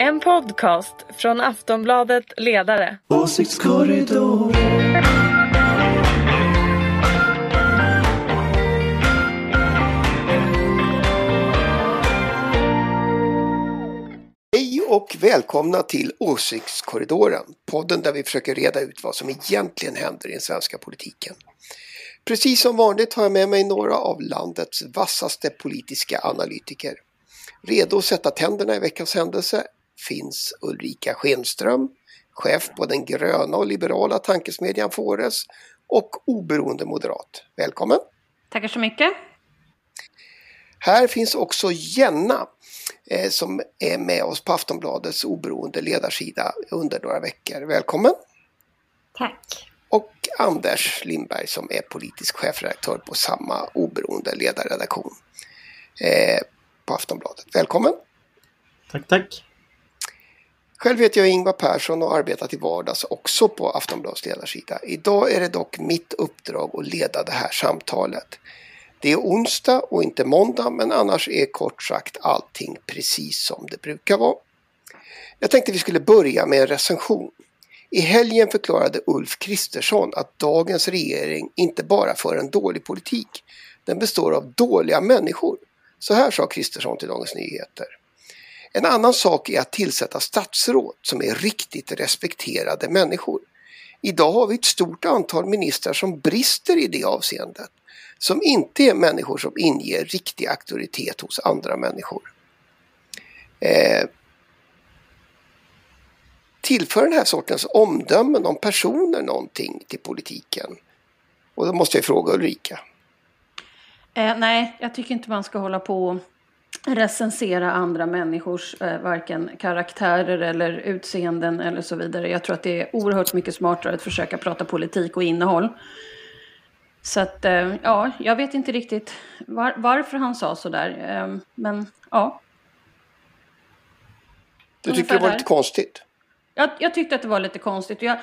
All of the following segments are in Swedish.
En podcast från Aftonbladet Ledare. Åsiktskorridor. Hej och välkomna till Åsiktskorridoren, podden där vi försöker reda ut vad som egentligen händer i den svenska politiken. Precis som vanligt har jag med mig några av landets vassaste politiska analytiker. Redo att sätta tänderna i veckans händelse finns Ulrika Schenström, chef på den gröna och liberala tankesmedjan Fores och oberoende moderat. Välkommen! Tackar så mycket. Här finns också Jenna eh, som är med oss på Aftonbladets oberoende ledarsida under några veckor. Välkommen! Tack. Och Anders Lindberg som är politisk chefredaktör på samma oberoende ledarredaktion eh, på Aftonbladet. Välkommen! Tack, tack. Själv heter jag Ingvar Persson och arbetar till vardags också på Aftonbladets ledarsida. Idag är det dock mitt uppdrag att leda det här samtalet. Det är onsdag och inte måndag men annars är kort sagt allting precis som det brukar vara. Jag tänkte vi skulle börja med en recension. I helgen förklarade Ulf Kristersson att dagens regering inte bara för en dålig politik, den består av dåliga människor. Så här sa Kristersson till Dagens Nyheter. En annan sak är att tillsätta statsråd som är riktigt respekterade människor. Idag har vi ett stort antal ministrar som brister i det avseendet. Som inte är människor som inger riktig auktoritet hos andra människor. Eh, tillför den här sortens omdömen om personer någonting till politiken? Och då måste jag fråga Ulrika. Eh, nej, jag tycker inte man ska hålla på recensera andra människors eh, varken karaktärer eller utseenden eller så vidare. Jag tror att det är oerhört mycket smartare att försöka prata politik och innehåll. Så att, eh, ja, jag vet inte riktigt var, varför han sa sådär. Eh, men ja. Du tyckte det var lite konstigt? Jag, jag tyckte att det var lite konstigt. Jag,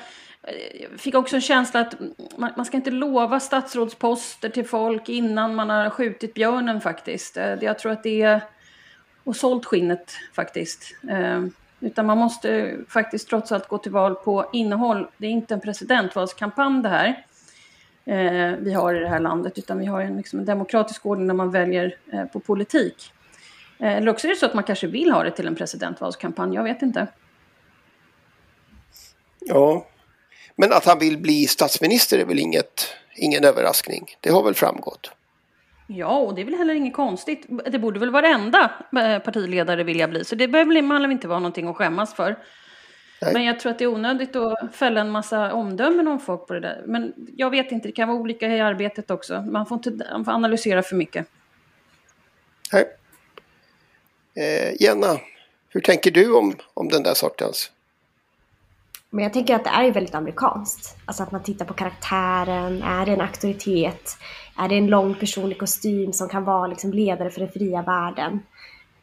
fick också en känsla att man, man, ska inte lova statsrådsposter till folk innan man har skjutit björnen faktiskt. Jag tror att det är och sålt skinnet faktiskt. Eh, utan man måste faktiskt trots allt gå till val på innehåll. Det är inte en presidentvalskampanj det här eh, vi har i det här landet utan vi har en, liksom, en demokratisk ordning när man väljer eh, på politik. Eller också är det så att man kanske vill ha det till en presidentvalskampanj, jag vet inte. Ja, men att han vill bli statsminister är väl inget, ingen överraskning. Det har väl framgått. Ja, och det är väl heller inget konstigt. Det borde väl varenda partiledare vilja bli, så det behöver man inte vara någonting att skämmas för. Nej. Men jag tror att det är onödigt att fälla en massa omdömen om folk på det där. Men jag vet inte, det kan vara olika i arbetet också. Man får inte man får analysera för mycket. Nej. Eh, Jenna, hur tänker du om, om den där sortens men jag tänker att det är väldigt amerikanskt. Alltså att man tittar på karaktären, är det en auktoritet? Är det en lång personlig kostym som kan vara liksom ledare för den fria världen?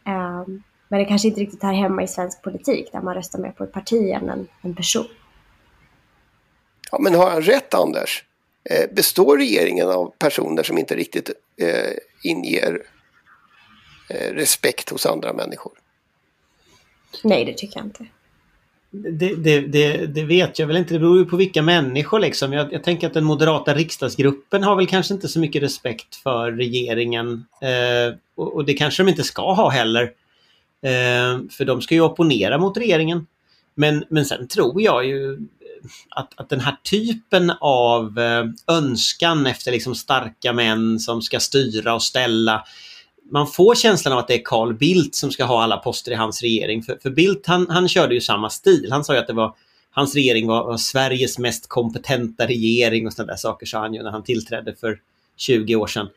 Um, men det kanske inte riktigt hör hemma i svensk politik där man röstar mer på ett parti än en, en person. Ja, men har han rätt Anders? Eh, består regeringen av personer som inte riktigt eh, inger eh, respekt hos andra människor? Nej, det tycker jag inte. Det, det, det, det, vet jag väl inte. Det beror ju på vilka människor liksom. Jag, jag, tänker att den moderata riksdagsgruppen har väl kanske inte så mycket respekt för regeringen. Eh, och, och, det kanske de inte ska ha heller. Eh, för de ska ju opponera mot regeringen. Men, men sen tror jag ju att, att den här typen av eh, önskan efter liksom starka män som ska styra och ställa man får känslan av att det är Carl Bildt som ska ha alla poster i hans regering. För, för Bildt han, han körde ju samma stil. Han sa ju att det var hans regering var, var Sveriges mest kompetenta regering och sådana där saker sa han ju när han tillträdde för 20 år sedan.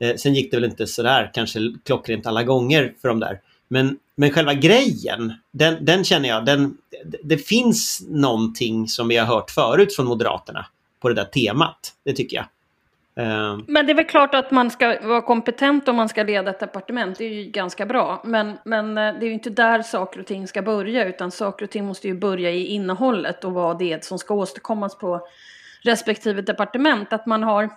Eh, sen gick det väl inte sådär kanske klockrent alla gånger för de där. Men, men själva grejen, den, den känner jag, den, det finns någonting som vi har hört förut från Moderaterna på det där temat. Det tycker jag. Ehm. Men det är väl klart att man ska vara kompetent om man ska leda ett departement. Det är ju ganska bra. Men, men eh, det är ju inte där saker och ting ska börja. Utan saker och ting måste ju börja i innehållet och vad det är som ska åstadkommas på respektive departement. Att man har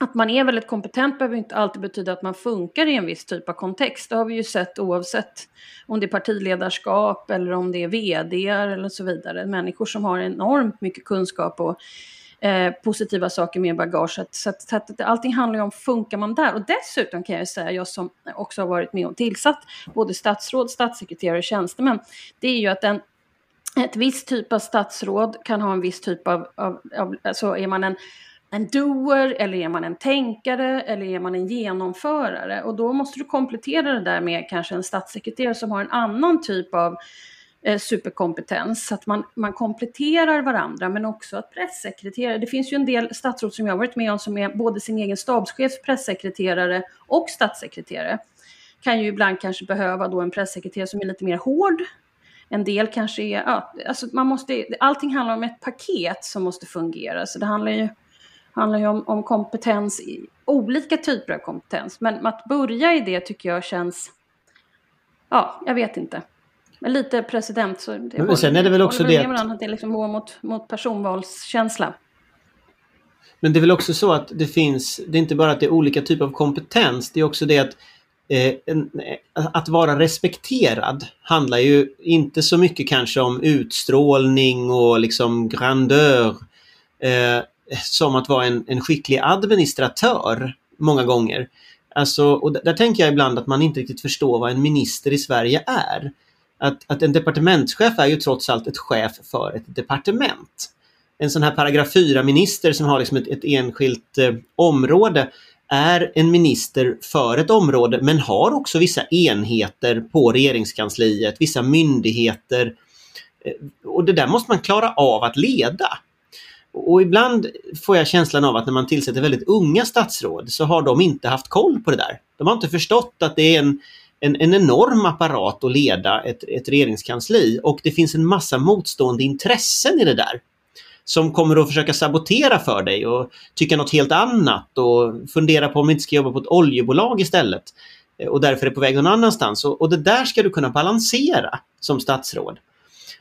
att man är väldigt kompetent behöver inte alltid betyda att man funkar i en viss typ av kontext. Det har vi ju sett oavsett om det är partiledarskap eller om det är vd eller så vidare. Människor som har enormt mycket kunskap och eh, positiva saker med bagaget. Så, att, så att allting handlar ju om, funkar man där? Och dessutom kan jag säga, jag som också har varit med och tillsatt både statsråd, statssekreterare och tjänstemän, det är ju att en ett visst typ av statsråd kan ha en viss typ av, av, av alltså är man en en doer eller är man en tänkare eller är man en genomförare? Och då måste du komplettera det där med kanske en statssekreterare som har en annan typ av eh, superkompetens. Att man, man kompletterar varandra men också att pressekreterare, det finns ju en del statsråd som jag har varit med om som är både sin egen stabschefs pressekreterare och statssekreterare. Kan ju ibland kanske behöva då en pressekreterare som är lite mer hård en del kanske är, ja, alltså man måste, allting handlar om ett paket som måste fungera. Så det handlar ju handlar ju om, om kompetens, olika typer av kompetens. Men att börja i det tycker jag känns, ja, jag vet inte. Men lite president så... Det men sen är det väl också det att... det liksom går mot, mot personvalskänsla. Men det är väl också så att det finns, det är inte bara att det är olika typer av kompetens, det är också det att eh, en, att vara respekterad handlar ju inte så mycket kanske om utstrålning och liksom grandeur. Eh, som att vara en, en skicklig administratör många gånger. Alltså, och där tänker jag ibland att man inte riktigt förstår vad en minister i Sverige är. Att, att en departementschef är ju trots allt ett chef för ett departement. En sån här paragraf 4-minister som har liksom ett, ett enskilt eh, område är en minister för ett område men har också vissa enheter på regeringskansliet, vissa myndigheter. Eh, och det där måste man klara av att leda. Och ibland får jag känslan av att när man tillsätter väldigt unga statsråd så har de inte haft koll på det där. De har inte förstått att det är en, en, en enorm apparat att leda ett, ett regeringskansli och det finns en massa motstående intressen i det där. Som kommer att försöka sabotera för dig och tycka något helt annat och fundera på om vi inte ska jobba på ett oljebolag istället. Och därför är på väg någon annanstans. Och, och det där ska du kunna balansera som statsråd.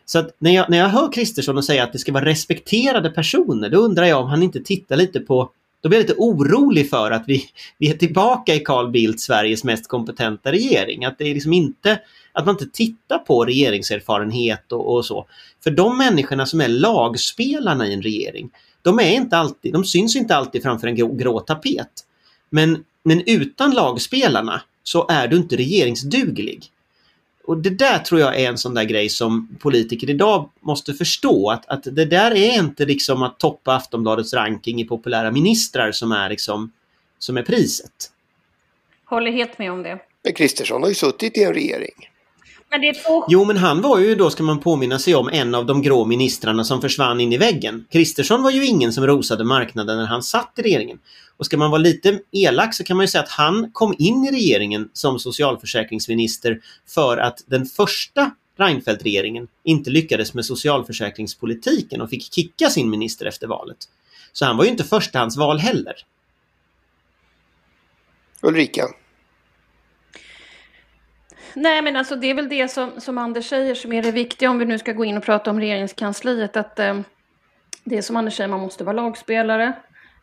Så att när jag, när jag hör Kristersson och säga att det ska vara respekterade personer, då undrar jag om han inte tittar lite på då blir jag lite orolig för att vi, vi är tillbaka i Carl Bildt, Sveriges mest kompetenta regering. Att det är liksom inte att man inte tittar på regeringserfarenhet och, och, så. För de människorna som är lagspelarna i en regering, de, är inte alltid, de syns inte alltid framför en grå, grå tapet. Men, men utan lagspelarna så är du inte regeringsduglig. Och det där tror jag är en sån där grej som politiker idag måste förstå att, att det där är inte liksom att toppa Aftonbladets ranking i populära ministrar som är liksom som är priset. Håller helt med om det. Men Kristersson har ju suttit i en regering. Men det är två... Jo, men han var ju då, ska man påminna sig om, en av de grå ministrarna som försvann in i väggen. Kristersson var ju ingen som rosade marknaden när han satt i regeringen. Och ska man vara lite elak så kan man ju säga att han kom in i regeringen som socialförsäkringsminister för att den första Reinfeldt-regeringen inte lyckades med socialförsäkringspolitiken och fick kicka sin minister efter valet. Så han var ju inte förstahandsval heller. Ulrika? Nej men alltså det är väl det som, som Anders säger som är det viktiga om vi nu ska gå in och prata om regeringskansliet. Att eh, det är som Anders säger, man måste vara lagspelare.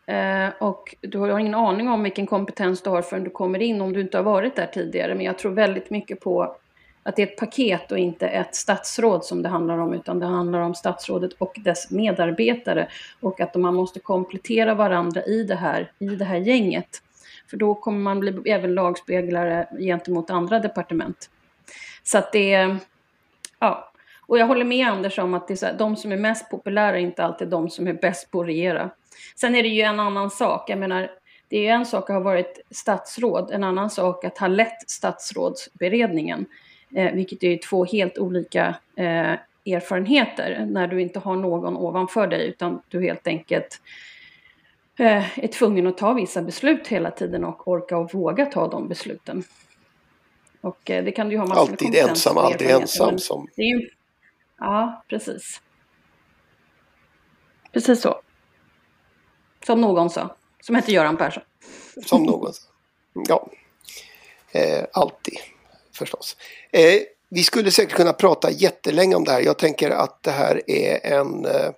Eh, och du har ingen aning om vilken kompetens du har förrän du kommer in om du inte har varit där tidigare. Men jag tror väldigt mycket på att det är ett paket och inte ett statsråd som det handlar om, utan det handlar om statsrådet och dess medarbetare. Och att man måste komplettera varandra i det här, i det här gänget. För då kommer man bli även lagspeglare gentemot andra departement. Så att det är, ja. Och jag håller med Anders om att det är så här, de som är mest populära är inte alltid de som är bäst på att regera. Sen är det ju en annan sak, jag menar, det är ju en sak att ha varit statsråd, en annan sak att ha lett statsrådsberedningen, eh, vilket är två helt olika eh, erfarenheter när du inte har någon ovanför dig utan du helt enkelt är tvungen att ta vissa beslut hela tiden och orka och våga ta de besluten. Och eh, det kan du ju ha massor Alltid ensam, aldrig ensam. Som... Ju... Ja, precis. Precis så. Som någon sa, som hette Göran Persson. Som någon sa. Ja, eh, alltid förstås. Eh, vi skulle säkert kunna prata jättelänge om det här. Jag tänker att det här är en eh, Eh,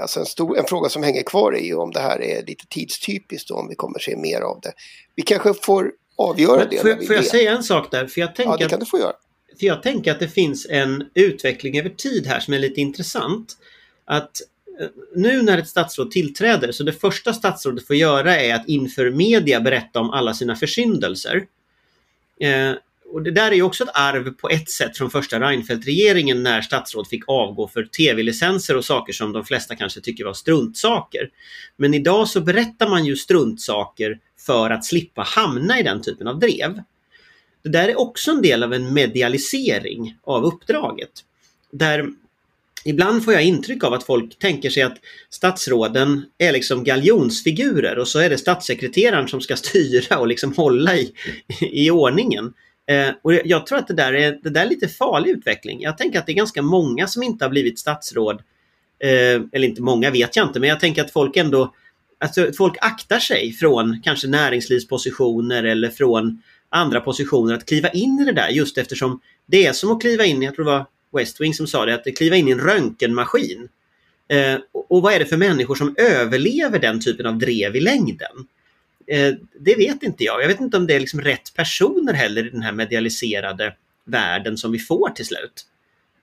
alltså en, stor, en fråga som hänger kvar är ju om det här är lite tidstypiskt och om vi kommer se mer av det. Vi kanske får avgöra Men det. får jag, får jag säga en sak där? För jag tänker Ja, det att kan du få göra. För jag tänker att det finns en utveckling över tid här som är lite intressant. Att eh, nu när ett statsråd tillträder så det första statsrådet får göra är att inför media berätta om alla sina försyndelser. Eh, och det där är ju också ett arv på ett sätt från första Reinfeldt-regeringen när statsråd fick avgå för tv-licenser och saker som de flesta kanske tycker var struntsaker. Men idag så berättar man ju struntsaker för att slippa hamna i den typen av drev. Det där är också en del av en medialisering av uppdraget. Där ibland får jag intryck av att folk tänker sig att statsråden är liksom galjonsfigurer och så är det statssekreteraren som ska styra och liksom hålla i, i ordningen. Eh, och jag tror att det där, är, det där är lite farlig utveckling. Jag tänker att det är ganska många som inte har blivit statsråd. Eh, eller inte många vet jag inte, men jag tänker att folk ändå Alltså folk aktar sig från kanske näringslivspositioner eller från andra positioner att kliva in i det där just eftersom det är som att kliva in, jag tror det var West Wing som sa det, att kliva in i en röntgenmaskin. Eh, och, och vad är det för människor som överlever den typen av drev i längden? Eh, det vet inte jag. Jag vet inte om det är liksom rätt personer heller i den här medialiserade världen som vi får till slut.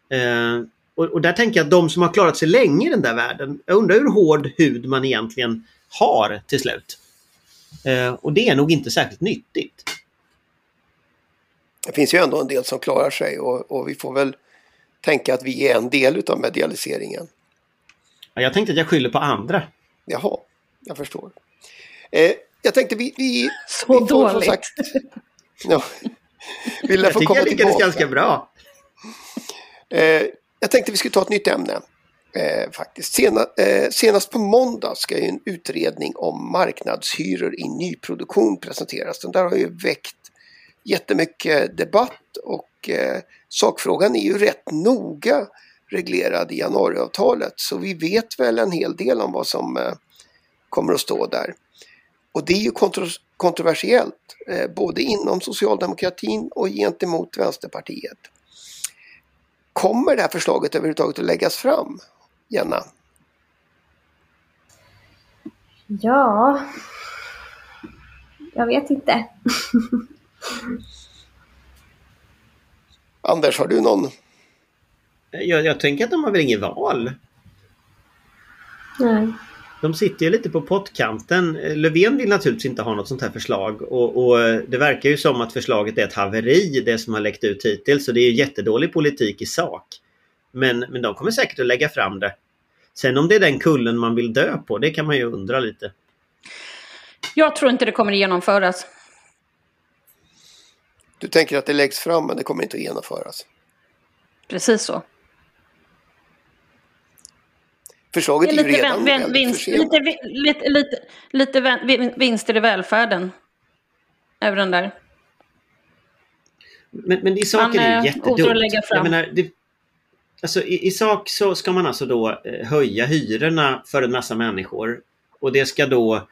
Eh, och, och där tänker jag att de som har klarat sig länge i den där världen, jag undrar hur hård hud man egentligen har till slut. Eh, och det är nog inte särskilt nyttigt. Det finns ju ändå en del som klarar sig och, och vi får väl tänka att vi är en del utav medialiseringen. Ja, Jag tänkte att jag skyller på andra. Jaha, jag förstår. Eh, jag tänkte vi... vi Så vi får dåligt. Sagt, ja, vi Jag få tycker komma jag lyckades ganska bra. Eh, jag tänkte vi skulle ta ett nytt ämne. Eh, faktiskt. Sena, eh, senast på måndag ska ju en utredning om marknadshyror i nyproduktion presenteras. Den där har ju väckt jättemycket debatt och eh, sakfrågan är ju rätt noga reglerad i januariavtalet. Så vi vet väl en hel del om vad som eh, kommer att stå där. Och det är ju kontro- kontroversiellt, eh, både inom socialdemokratin och gentemot Vänsterpartiet. Kommer det här förslaget överhuvudtaget att läggas fram? Jenna? Ja, jag vet inte. Anders, har du någon? Jag, jag tänker att de har väl inget val. Nej. De sitter ju lite på pottkanten. Löfven vill naturligtvis inte ha något sånt här förslag och, och det verkar ju som att förslaget är ett haveri, det som har läckt ut hittills. Så det är ju jättedålig politik i sak. Men, men de kommer säkert att lägga fram det. Sen om det är den kullen man vill dö på, det kan man ju undra lite. Jag tror inte det kommer att genomföras. Du tänker att det läggs fram men det kommer inte att genomföras. Precis så. Förslaget Det är ju lite, redan vän, vän, vinst, lite, lite, lite, lite vän, vinster i välfärden. Över den där. Men, men i sak Man, är det ju jättedumt. lägga fram. Jag menar, det, alltså, i, I sak så ska man alltså då eh, höja hyrorna för en massa människor och det ska då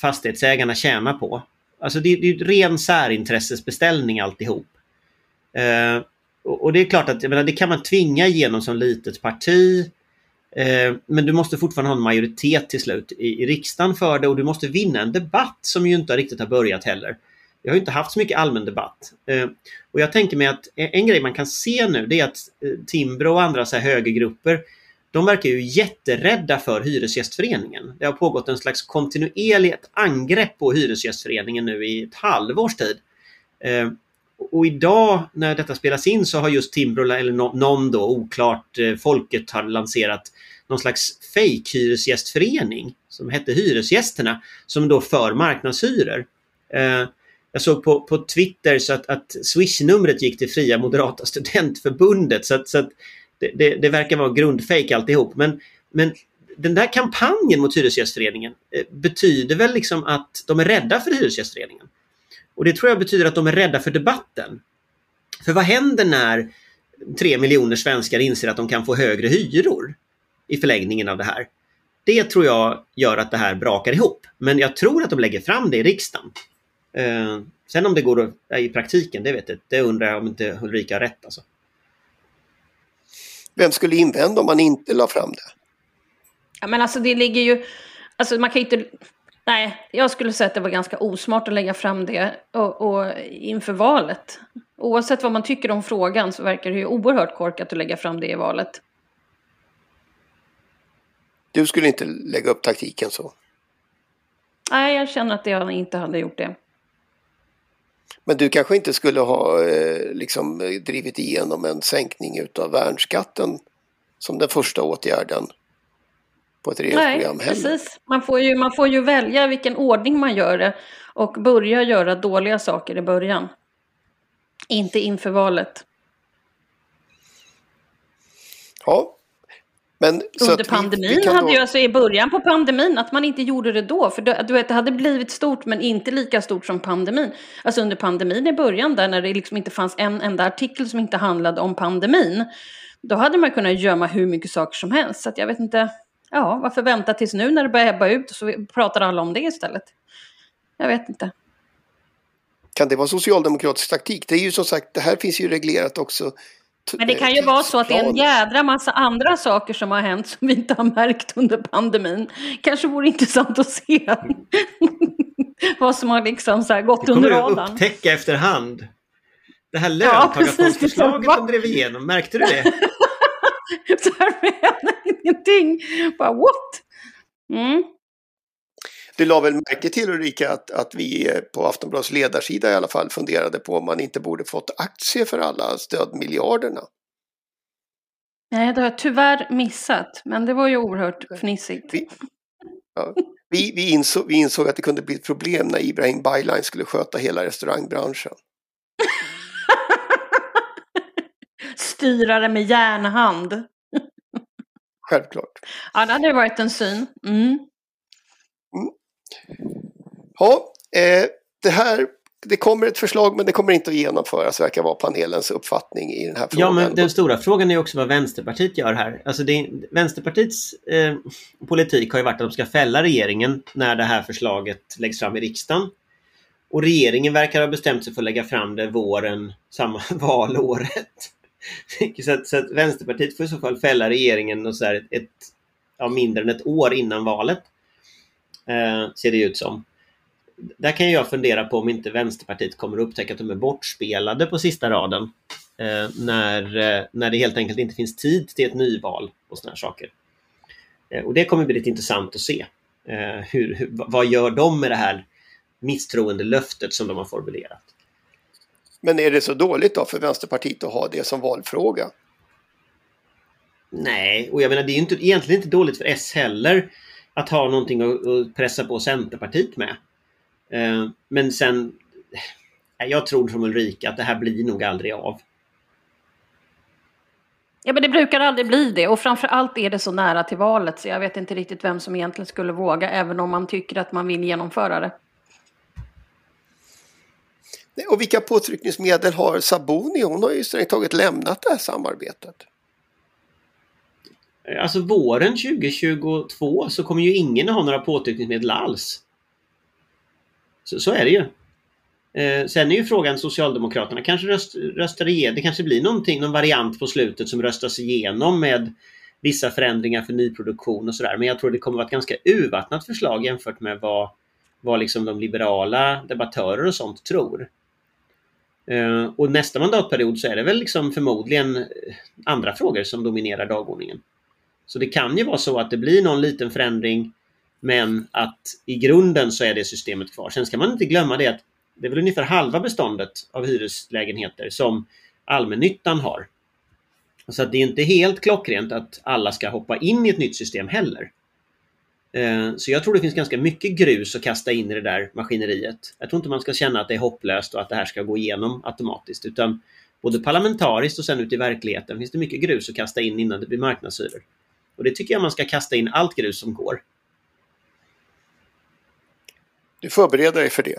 fastighetsägarna tjäna på. Alltså det, det är ju ren särintressesbeställning alltihop. Eh, och, och det är klart att jag menar, det kan man tvinga igenom som litet parti. Eh, men du måste fortfarande ha en majoritet till slut i, i riksdagen för det och du måste vinna en debatt som ju inte riktigt har börjat heller. Vi har ju inte haft så mycket allmän debatt. Eh, och jag tänker mig att en, grej man kan se nu det är att eh, Timbro och andra så här högergrupper de verkar ju jätterädda för Hyresgästföreningen. Det har pågått en slags kontinuerligt angrepp på Hyresgästföreningen nu i ett halvårs tid. Och idag när detta spelas in så har just Timbro, eller någon då, oklart, eh, Folket har lanserat någon slags fake hyresgästförening som hette Hyresgästerna som då för marknadshyror. Eh, jag såg på, på Twitter så att, att Swish-numret gick till Fria Moderata Studentförbundet så att, så att det, det, det verkar vara grundfejk alltihop. Men, men den där kampanjen mot Hyresgästföreningen eh, betyder väl liksom att de är rädda för Hyresgästföreningen. Och det tror jag betyder att de är rädda för debatten. För vad händer när tre miljoner svenskar inser att de kan få högre hyror i förlängningen av det här? Det tror jag gör att det här brakar ihop. Men jag tror att de lägger fram det i riksdagen. Eh, sen om det går i praktiken, det vet jag Det undrar jag om inte Ulrika har rätt. Alltså. Vem skulle invända om man inte la fram det? Ja, men alltså det ligger ju... Alltså man kan inte... Nej, jag skulle säga att det var ganska osmart att lägga fram det och, och inför valet. Oavsett vad man tycker om frågan så verkar det ju oerhört korkat att lägga fram det i valet. Du skulle inte lägga upp taktiken så? Nej, jag känner att jag inte hade gjort det. Men du kanske inte skulle ha eh, liksom, drivit igenom en sänkning utav värnskatten som den första åtgärden på ett regeringsprogram Nej, heller. precis. Man får, ju, man får ju välja vilken ordning man gör det och börja göra dåliga saker i början. Inte inför valet. Ja, men, Under pandemin vi, vi hade då... ju alltså i början på pandemin att man inte gjorde det då. För du vet, det hade blivit stort men inte lika stort som pandemin. Alltså under pandemin i början där när det liksom inte fanns en enda artikel som inte handlade om pandemin. Då hade man kunnat gömma hur mycket saker som helst. Så att jag vet inte, ja varför vänta tills nu när det börjar ebba ut och så pratar alla om det istället. Jag vet inte. Kan det vara socialdemokratisk taktik? Det är ju som sagt, det här finns ju reglerat också men det kan ju vara så att det är en jädra massa andra saker som har hänt som vi inte har märkt under pandemin. Kanske vore intressant att se vad som har liksom så gått under radarn. Det kommer du upptäcka efterhand. Det här löntagarfondsförslaget ja, de drev igenom, märkte du det? ingenting. Bara what? Mm. Du la väl märke till Ulrika att, att vi på Aftonbladets ledarsida i alla fall funderade på om man inte borde fått aktier för alla stödmiljarderna. Nej, det har jag tyvärr missat, men det var ju oerhört fnissigt. Vi, ja, vi, vi, insåg, vi insåg att det kunde bli ett problem när Ibrahim Baylan skulle sköta hela restaurangbranschen. Styrare med järnhand. Självklart. Ja, det hade varit en syn. Mm. Mm. Ja, eh, det här det kommer ett förslag men det kommer inte att genomföras, verkar vara panelens uppfattning i den här frågan. Ja, men den stora frågan är också vad Vänsterpartiet gör här. Alltså det, Vänsterpartiets eh, politik har ju varit att de ska fälla regeringen när det här förslaget läggs fram i riksdagen. Och regeringen verkar ha bestämt sig för att lägga fram det våren samma valåret. så, att, så att Vänsterpartiet får i så fall fälla regeringen och så här ett, ja, mindre än ett år innan valet. Eh, ser det ut som. Där kan jag fundera på om inte Vänsterpartiet kommer att upptäcka att de är bortspelade på sista raden. Eh, när, eh, när det helt enkelt inte finns tid till ett nyval och sådana saker. Eh, och det kommer bli lite intressant att se. Eh, hur, hur, vad gör de med det här misstroende löftet som de har formulerat? Men är det så dåligt då för Vänsterpartiet att ha det som valfråga? Nej, och jag menar det är ju inte, egentligen inte dåligt för S heller att ha någonting att, pressa på Centerpartiet med. Eh, men sen, jag tror som Ulrika att det här blir nog aldrig av. Ja men det brukar aldrig bli det och framförallt är det så nära till valet så jag vet inte riktigt vem som egentligen skulle våga även om man tycker att man vill genomföra det. Och vilka påtryckningsmedel har Sabuni? Hon har ju strängt taget lämnat det här samarbetet. Alltså våren 2022 så kommer ju ingen ha några påtryckningsmedel alls. Så, så är det ju. Eh, sen är ju frågan Socialdemokraterna kanske röst, röstar igenom, det kanske blir någonting, någon variant på slutet som röstas igenom med vissa förändringar för nyproduktion och sådär. Men jag tror det kommer vara ett ganska urvattnat förslag jämfört med vad, vad liksom de liberala debattörer och sånt tror. Eh, och nästa mandatperiod så är det väl liksom förmodligen eh, andra frågor som dominerar dagordningen. Så det kan ju vara så att det blir någon liten förändring men att i grunden så är det systemet kvar. Sen ska man inte glömma det att det är väl ungefär halva beståndet av hyreslägenheter som allmännyttan har. Så att det är inte helt klockrent att alla ska hoppa in i ett nytt system heller. Eh, så jag tror det finns ganska mycket grus att kasta in i det där maskineriet. Jag tror inte man ska känna att det är hopplöst och att det här ska gå igenom automatiskt utan både parlamentariskt och sen ut i verkligheten finns det mycket grus att kasta in innan det blir marknadshyror. Och det tycker jag man ska kasta in allt grus som går. Du förbereder dig för det?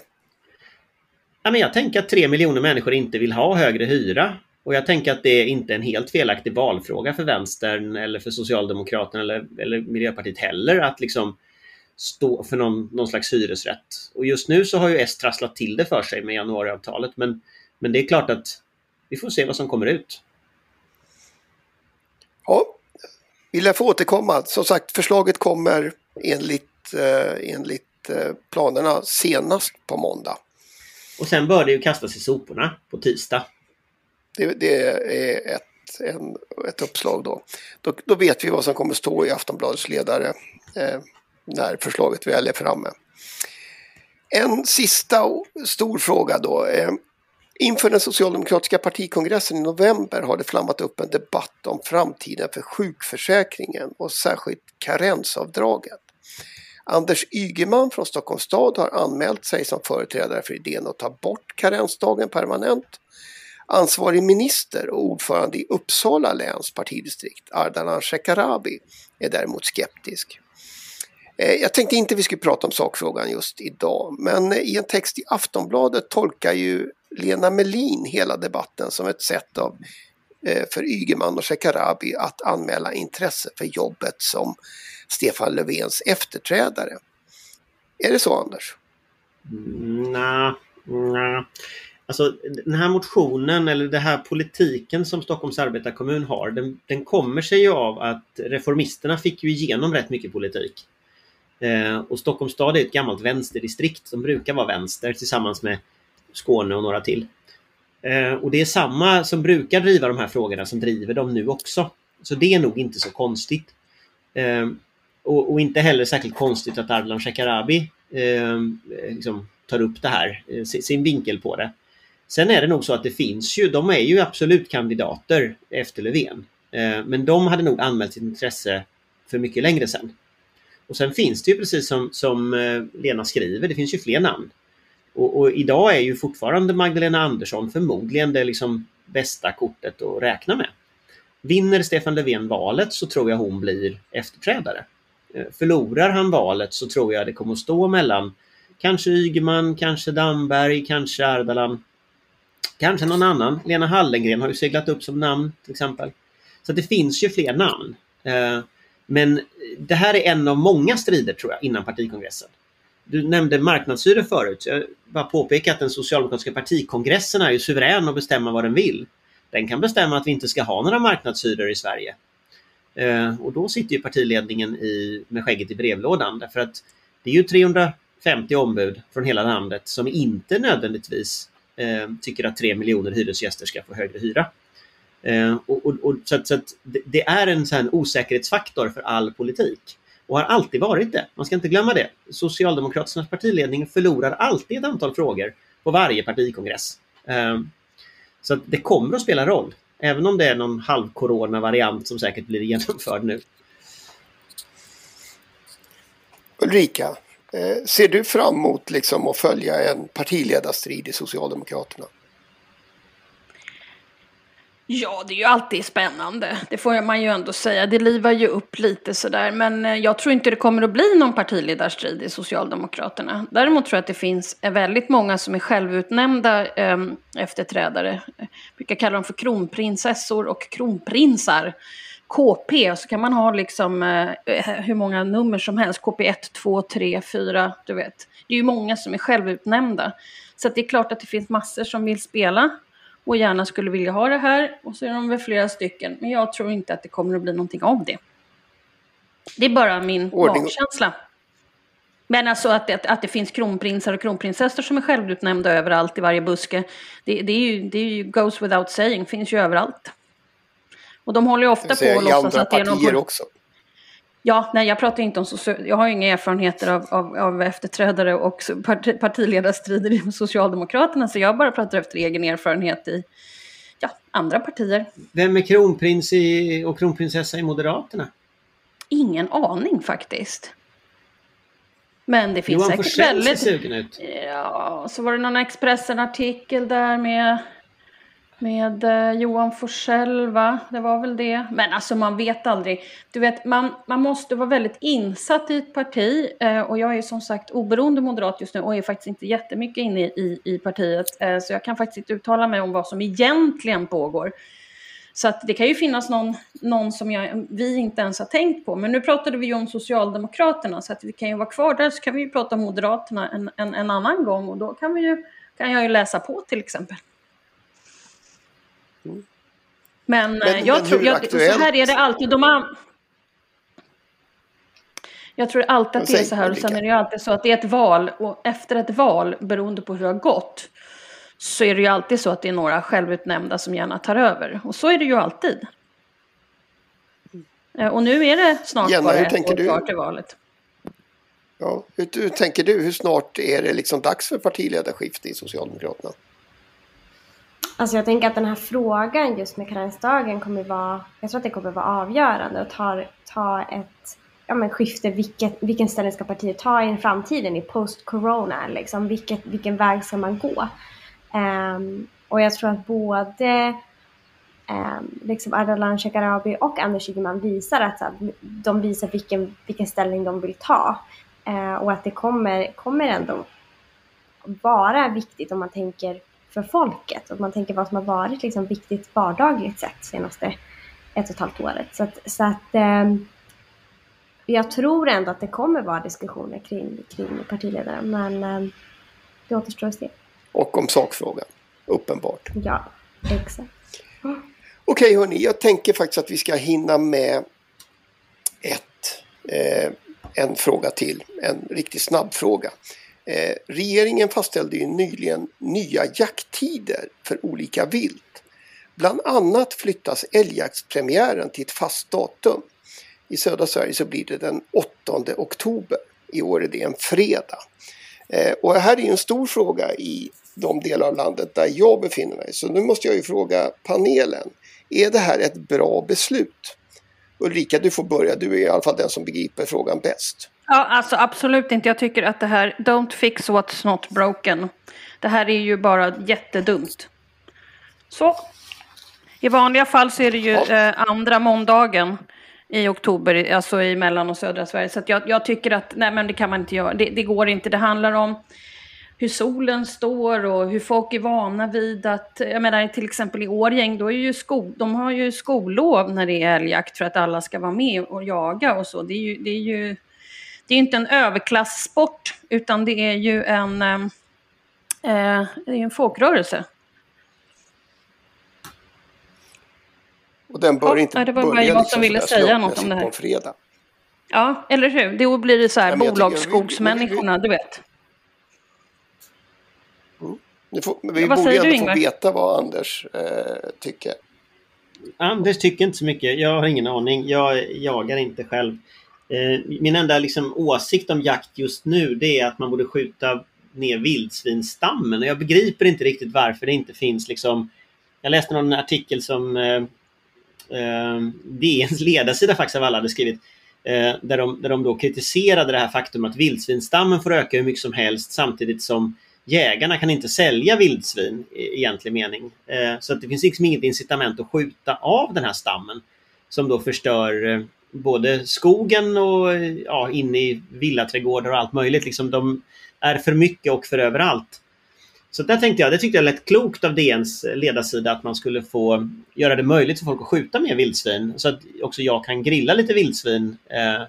Ja, men jag tänker att tre miljoner människor inte vill ha högre hyra. Och jag tänker att det inte är en helt felaktig valfråga för vänstern eller för Socialdemokraterna eller, eller Miljöpartiet heller att liksom stå för någon, någon slags hyresrätt. Och just nu så har ju S trasslat till det för sig med januariavtalet men, men det är klart att vi får se vad som kommer ut. Ja, Vi lär få återkomma. Som sagt, förslaget kommer enligt, eh, enligt eh, planerna senast på måndag. Och sen bör det ju kastas i soporna på tisdag. Det, det är ett, en, ett uppslag då. då. då. vet vi vad som kommer stå i Aftonbladets ledare eh, när förslaget väl är framme. En sista stor fråga då. Eh, inför den socialdemokratiska partikongressen i november har det flammat upp en debatt om framtiden för sjukförsäkringen och särskilt karensavdraget. Anders Ygeman från Stockholms stad har anmält sig som företrädare för idén att ta bort karensdagen permanent. Ansvarig minister och ordförande i Uppsala läns partidistrikt, Ardalan Shekarabi, är däremot skeptisk. Eh, jag tänkte inte vi skulle prata om sakfrågan just idag, men eh, i en text i Aftonbladet tolkar ju Lena Melin hela debatten som ett sätt av, eh, för Ygeman och Shekarabi att anmäla intresse för jobbet som Stefan Löfvens efterträdare. Är det så Anders? Mm, nej. Alltså den här motionen eller den här politiken som Stockholms arbetarkommun har den, den kommer sig ju av att reformisterna fick ju igenom rätt mycket politik. Eh, och Stockholms stad är ett gammalt vänsterdistrikt som brukar vara vänster tillsammans med Skåne och några till. Eh, och det är samma som brukar driva de här frågorna som driver dem nu också. Så det är nog inte så konstigt. Eh, och, och, inte heller särskilt konstigt att Ardalan Shekarabi eh, liksom tar upp det här, eh, sin vinkel på det. Sen är det nog så att det finns ju, de är ju absolut kandidater efter Löfven. Eh, men de hade nog anmält sitt intresse för mycket längre sedan. Och sen finns det ju precis som, som eh, Lena skriver, det finns ju fler namn. Och, och, idag är ju fortfarande Magdalena Andersson förmodligen det liksom bästa kortet att räkna med. Vinner Stefan Löfven valet så tror jag hon blir efterträdare. Eh, förlorar han valet så tror jag det kommer att stå mellan kanske Ygeman, kanske Damberg, kanske Ardalan. Kanske någon annan. Lena Hallengren har ju seglat upp som namn till exempel. Så det finns ju fler namn. Eh, men det här är en av många strider tror jag innan partikongressen. Du nämnde marknadshyror förut. Jag bara påpeka att den socialdemokratiska partikongressen är ju suverän att bestämma vad den vill. Den kan bestämma att vi inte ska ha några marknadshyror i Sverige. Eh, och då sitter ju partiledningen i, med skägget i brevlådan därför att det är ju 350 ombud från hela landet som inte nödvändigtvis Eh, tycker att 3 miljoner hyresgäster ska få högre hyra. Eh, och, och, och, så, att, så att det är en sån osäkerhetsfaktor för all politik och har alltid varit det. Man ska inte glömma det. Socialdemokraternas partiledning förlorar alltid ett antal frågor på varje partikongress. Eh, så att det kommer att spela roll. Även om det är någon halv-corona-variant som säkert blir genomförd nu. Ulrika, eh, ser du fram emot liksom att följa en partiledarstrid i Socialdemokraterna? Ja, det är ju alltid spännande. Det får man ju ändå säga. Det livar ju upp lite sådär. Men eh, jag tror inte det kommer att bli någon partiledarstrid i Socialdemokraterna. Däremot tror jag att det finns eh, väldigt många som är självutnämnda eh, efterträdare. Jag brukar kalla dem för kronprinsessor och kronprinsar. KP, så kan man ha liksom eh, hur många nummer som helst. KP 1, 2, 3, 4, du vet. Det är ju många som är självutnämnda. Så det är klart att det finns massor som vill spela och gärna skulle vilja ha det här. Och så är de väl flera stycken. Men jag tror inte att det kommer att bli någonting av det. Det är bara min magkänsla. Men alltså att det, att det finns kronprinsar och kronprinsessor som är självutnämnda överallt i varje buske. Det, det, är ju, det är ju goes without saying, finns ju överallt. Och de håller ju ofta på att låtsas att det är någon... också. Ja, nej jag pratar inte om social... Jag har ju inga erfarenheter av, av, av efterträdare och part, partiledarstrider i Socialdemokraterna. Så jag bara pratar efter egen erfarenhet i ja, andra partier. Vem är kronprins i, och kronprinsessa i Moderaterna? Ingen aning faktiskt. Men det finns Johan säkert Forssell väldigt... ser sugen ut. Ja, så var det någon Expressen-artikel där med med eh, Johan Forsell, va? Det var väl det. Men alltså man vet aldrig. Du vet, man, man måste vara väldigt insatt i ett parti. Eh, och jag är som sagt oberoende moderat just nu och är faktiskt inte jättemycket inne i, i partiet. Eh, så jag kan faktiskt inte uttala mig om vad som egentligen pågår. Så att det kan ju finnas någon, någon som jag, vi inte ens har tänkt på. Men nu pratade vi ju om Socialdemokraterna så att vi kan ju vara kvar där så kan vi ju prata om Moderaterna en, en, en annan gång och då kan, vi ju, kan jag ju läsa på till exempel. Men, men, eh, jag men tror, jag, så här är det alltid. De har, Jag tror alltid att det är så här och sen är det ju alltid så att det är ett val och efter ett val, beroende på hur det har gått, så är det ju alltid så att det är några självutnämnda som gärna tar över. Och så är det ju alltid. Eh, och nu är det snart Jenna, bara ett år kvar till valet. Ja, hur, hur tänker du? Hur snart är det liksom dags för partiledarskifte i Socialdemokraterna? Alltså jag tänker att den här frågan just med karensdagen kommer vara, jag tror att det kommer vara avgörande och ta, ta ett ja, men skifte, vilket, vilken ställning ska partiet ta i framtiden i post-corona, liksom, vilket, vilken väg ska man gå? Um, och jag tror att både um, liksom Ardalan Shekarabi och Anders Ygeman visar att så här, de visar vilken, vilken ställning de vill ta. uh, och att det kommer, kommer ändå vara viktigt om man tänker för folket. Om man tänker vad som har varit liksom viktigt vardagligt sett senaste ett och ett halvt året. Så att, så att eh, jag tror ändå att det kommer vara diskussioner kring, kring partiledaren. Men eh, det återstår att se. Och om sakfrågan, uppenbart. Ja, exakt. Okej hörni, jag tänker faktiskt att vi ska hinna med ett, eh, en fråga till. En riktigt snabb fråga. Eh, regeringen fastställde ju nyligen nya jakttider för olika vilt. Bland annat flyttas älgjaktspremiären till ett fast datum. I södra Sverige så blir det den 8 oktober. I år är det en fredag. Eh, och det här är ju en stor fråga i de delar av landet där jag befinner mig. Så nu måste jag ju fråga panelen. Är det här ett bra beslut? Ulrika, du får börja. Du är i alla fall den som begriper frågan bäst. Ja, alltså absolut inte. Jag tycker att det här, don't fix what's not broken. Det här är ju bara jättedumt. Så. I vanliga fall så är det ju eh, andra måndagen i oktober, alltså i mellan och södra Sverige. Så jag, jag tycker att, nej men det kan man inte göra. Det, det går inte. Det handlar om hur solen står och hur folk är vana vid att, jag menar till exempel i Årgäng, då är ju sko, de har ju skollov när det är älgjakt för att alla ska vara med och jaga och så. Det är ju, det är ju det är inte en överklasssport utan det är ju en, eh, eh, det är en folkrörelse. Och den bör Ja, inte nej, det var börja jag som liksom ville sådär säga något om det här. på en fredag. Ja, eller hur? Då blir det så här Ja, bolagsskogsmänniskorna, du vet. Nu får, men vi Ja, borde ändå få veta vad Anders eh, tycker. Anders tycker inte så mycket. Jag har ingen aning. Jag jagar inte själv. Eh, min enda liksom, åsikt om jakt just nu det är att man borde skjuta ner vildsvinsstammen. Och jag begriper inte riktigt varför det inte finns liksom... Jag läste någon artikel som eh, eh, DNs ledarsida faktiskt av alla hade skrivit. Eh, där, de, där de då kritiserade det här faktum att vildsvinsstammen får öka hur mycket som helst samtidigt som jägarna kan inte sälja vildsvin i egentlig mening. Eh, så att det finns liksom inget incitament att skjuta av den här stammen som då förstör eh, både skogen och ja, in i villaträdgårdar och allt möjligt. Liksom de är för mycket och för överallt. Så där tänkte jag, det tyckte jag lät klokt av DNs ledarsida att man skulle få göra det möjligt för folk att skjuta mer vildsvin så att också jag kan grilla lite vildsvin. Eh,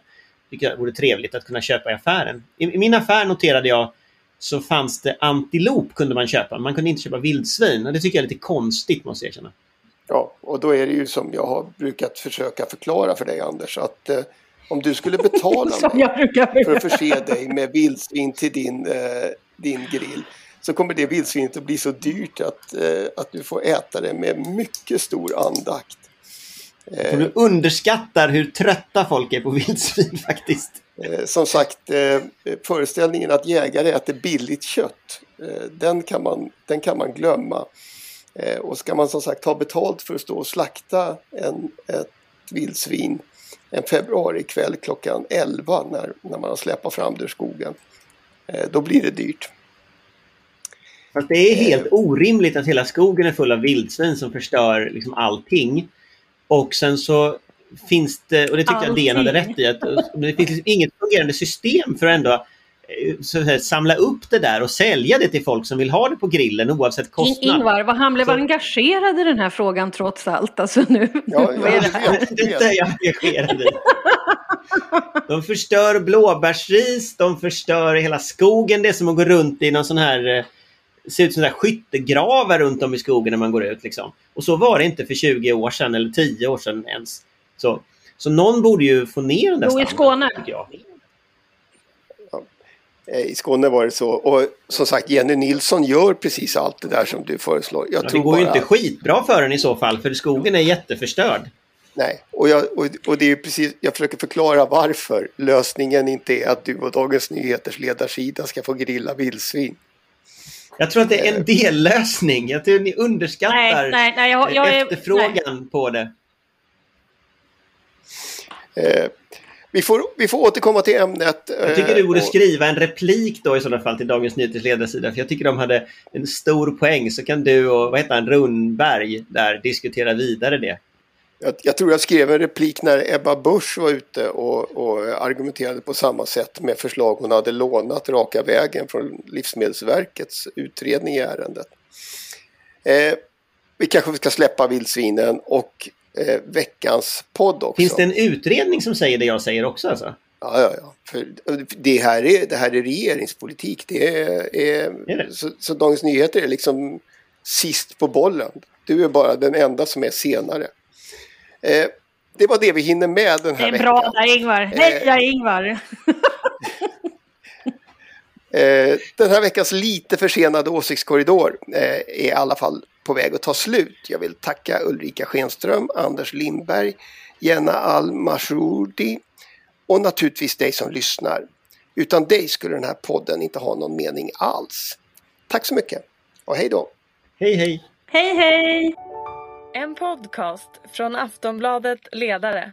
vilket vore trevligt att kunna köpa i affären. I, I min affär noterade jag så fanns det antilop kunde man köpa. Man kunde inte köpa vildsvin och det tycker jag är lite konstigt måste jag erkänna. Ja, och då är det ju som jag har brukat försöka förklara för dig Anders att eh, om du skulle betala Som mig jag brukar för att förse dig med vildsvin till din, eh, din grill så kommer det vildsvinet att bli så dyrt att, eh, att du får äta det med mycket stor andakt. För du underskattar hur trötta folk är på vildsvin faktiskt. Eh, som sagt, eh, föreställningen att jägare äter billigt kött, eh, den, kan man, den kan man glömma. Eh, och ska man som sagt ta betalt för att stå och slakta en, ett vildsvin en februarikväll klockan 11 när, när man har släpat fram det ur skogen, eh, då blir det dyrt. Fast det är helt orimligt att hela skogen är full av vildsvin som förstör liksom allting. Och sen så finns det, och det tycker jag DN hade rätt i, att det finns liksom inget fungerande system för att ändå eh, så att säga, samla upp det där och sälja det till folk som vill ha det på grillen oavsett In, kostnad. Ingvar, vad han blev Så- engagerad i den här frågan trots allt. Alltså nu, Ja, vad är det här? jag engagerad i. De förstör blåbärsris, de förstör hela skogen. Det är som att gå runt i någon sån här eh, ser ut som där skyttegravar runt om i skogen när man går ut. Liksom. Och så var det inte för 20 år sedan eller 10 år sedan ens. Så, så någon borde ju få ner den där Jo, i stammen, Skåne. Eh, I Skåne var det så. Och som sagt, Jenny Nilsson gör precis allt det där som du föreslår. Jag Ja, tror det går ju bara- inte skitbra för den i så fall, för skogen är jätteförstörd. Nej, och, jag, och, och det är ju precis, jag försöker förklara varför lösningen inte är att du och Dagens Nyheters ledarsida ska få grilla vildsvin. Jag tror att det är en dellösning. Jag tror ni underskattar Nej, nej, nej, jag, jag är... efterfrågan på det. Eh, vi, får, vi får återkomma till ämnet. Jag tycker du borde eh, och- skriva en replik då i sådana fall till Dagens Nyheters ledarsida. För jag tycker de hade en stor poäng. Så kan du och vad heter han, Rundberg där diskutera vidare det. Jag, jag tror jag skrev en replik när Ebba Busch var ute och, och argumenterade på samma sätt med förslag hon hade lånat raka vägen från Livsmedelsverkets utredning i ärendet. Eh, vi kanske ska släppa vildsvinen och eh, veckans podd också. Finns det en utredning som säger det jag säger också alltså? Ja, ja, ja. För det, här är, det här är regeringspolitik. Det är, är, Är det? Så, så Dagens Nyheter är liksom sist på bollen. Du är bara den enda som är senare. Eh, det var det vi hinner med den Det här är veckan. bra där Ingvar. Hej, jag är Ingvar. Eh, den här veckans lite försenade åsiktskorridor eh, är i alla fall på väg att ta slut. Jag vill tacka Ulrika Schenström, Anders Lindberg, Jenna Al-Mashoudi och naturligtvis dig som lyssnar. Utan dig skulle den här podden inte ha någon mening alls. Tack så mycket och hej då! Hej hej! Hej, hej! En podcast från Aftonbladet Ledare.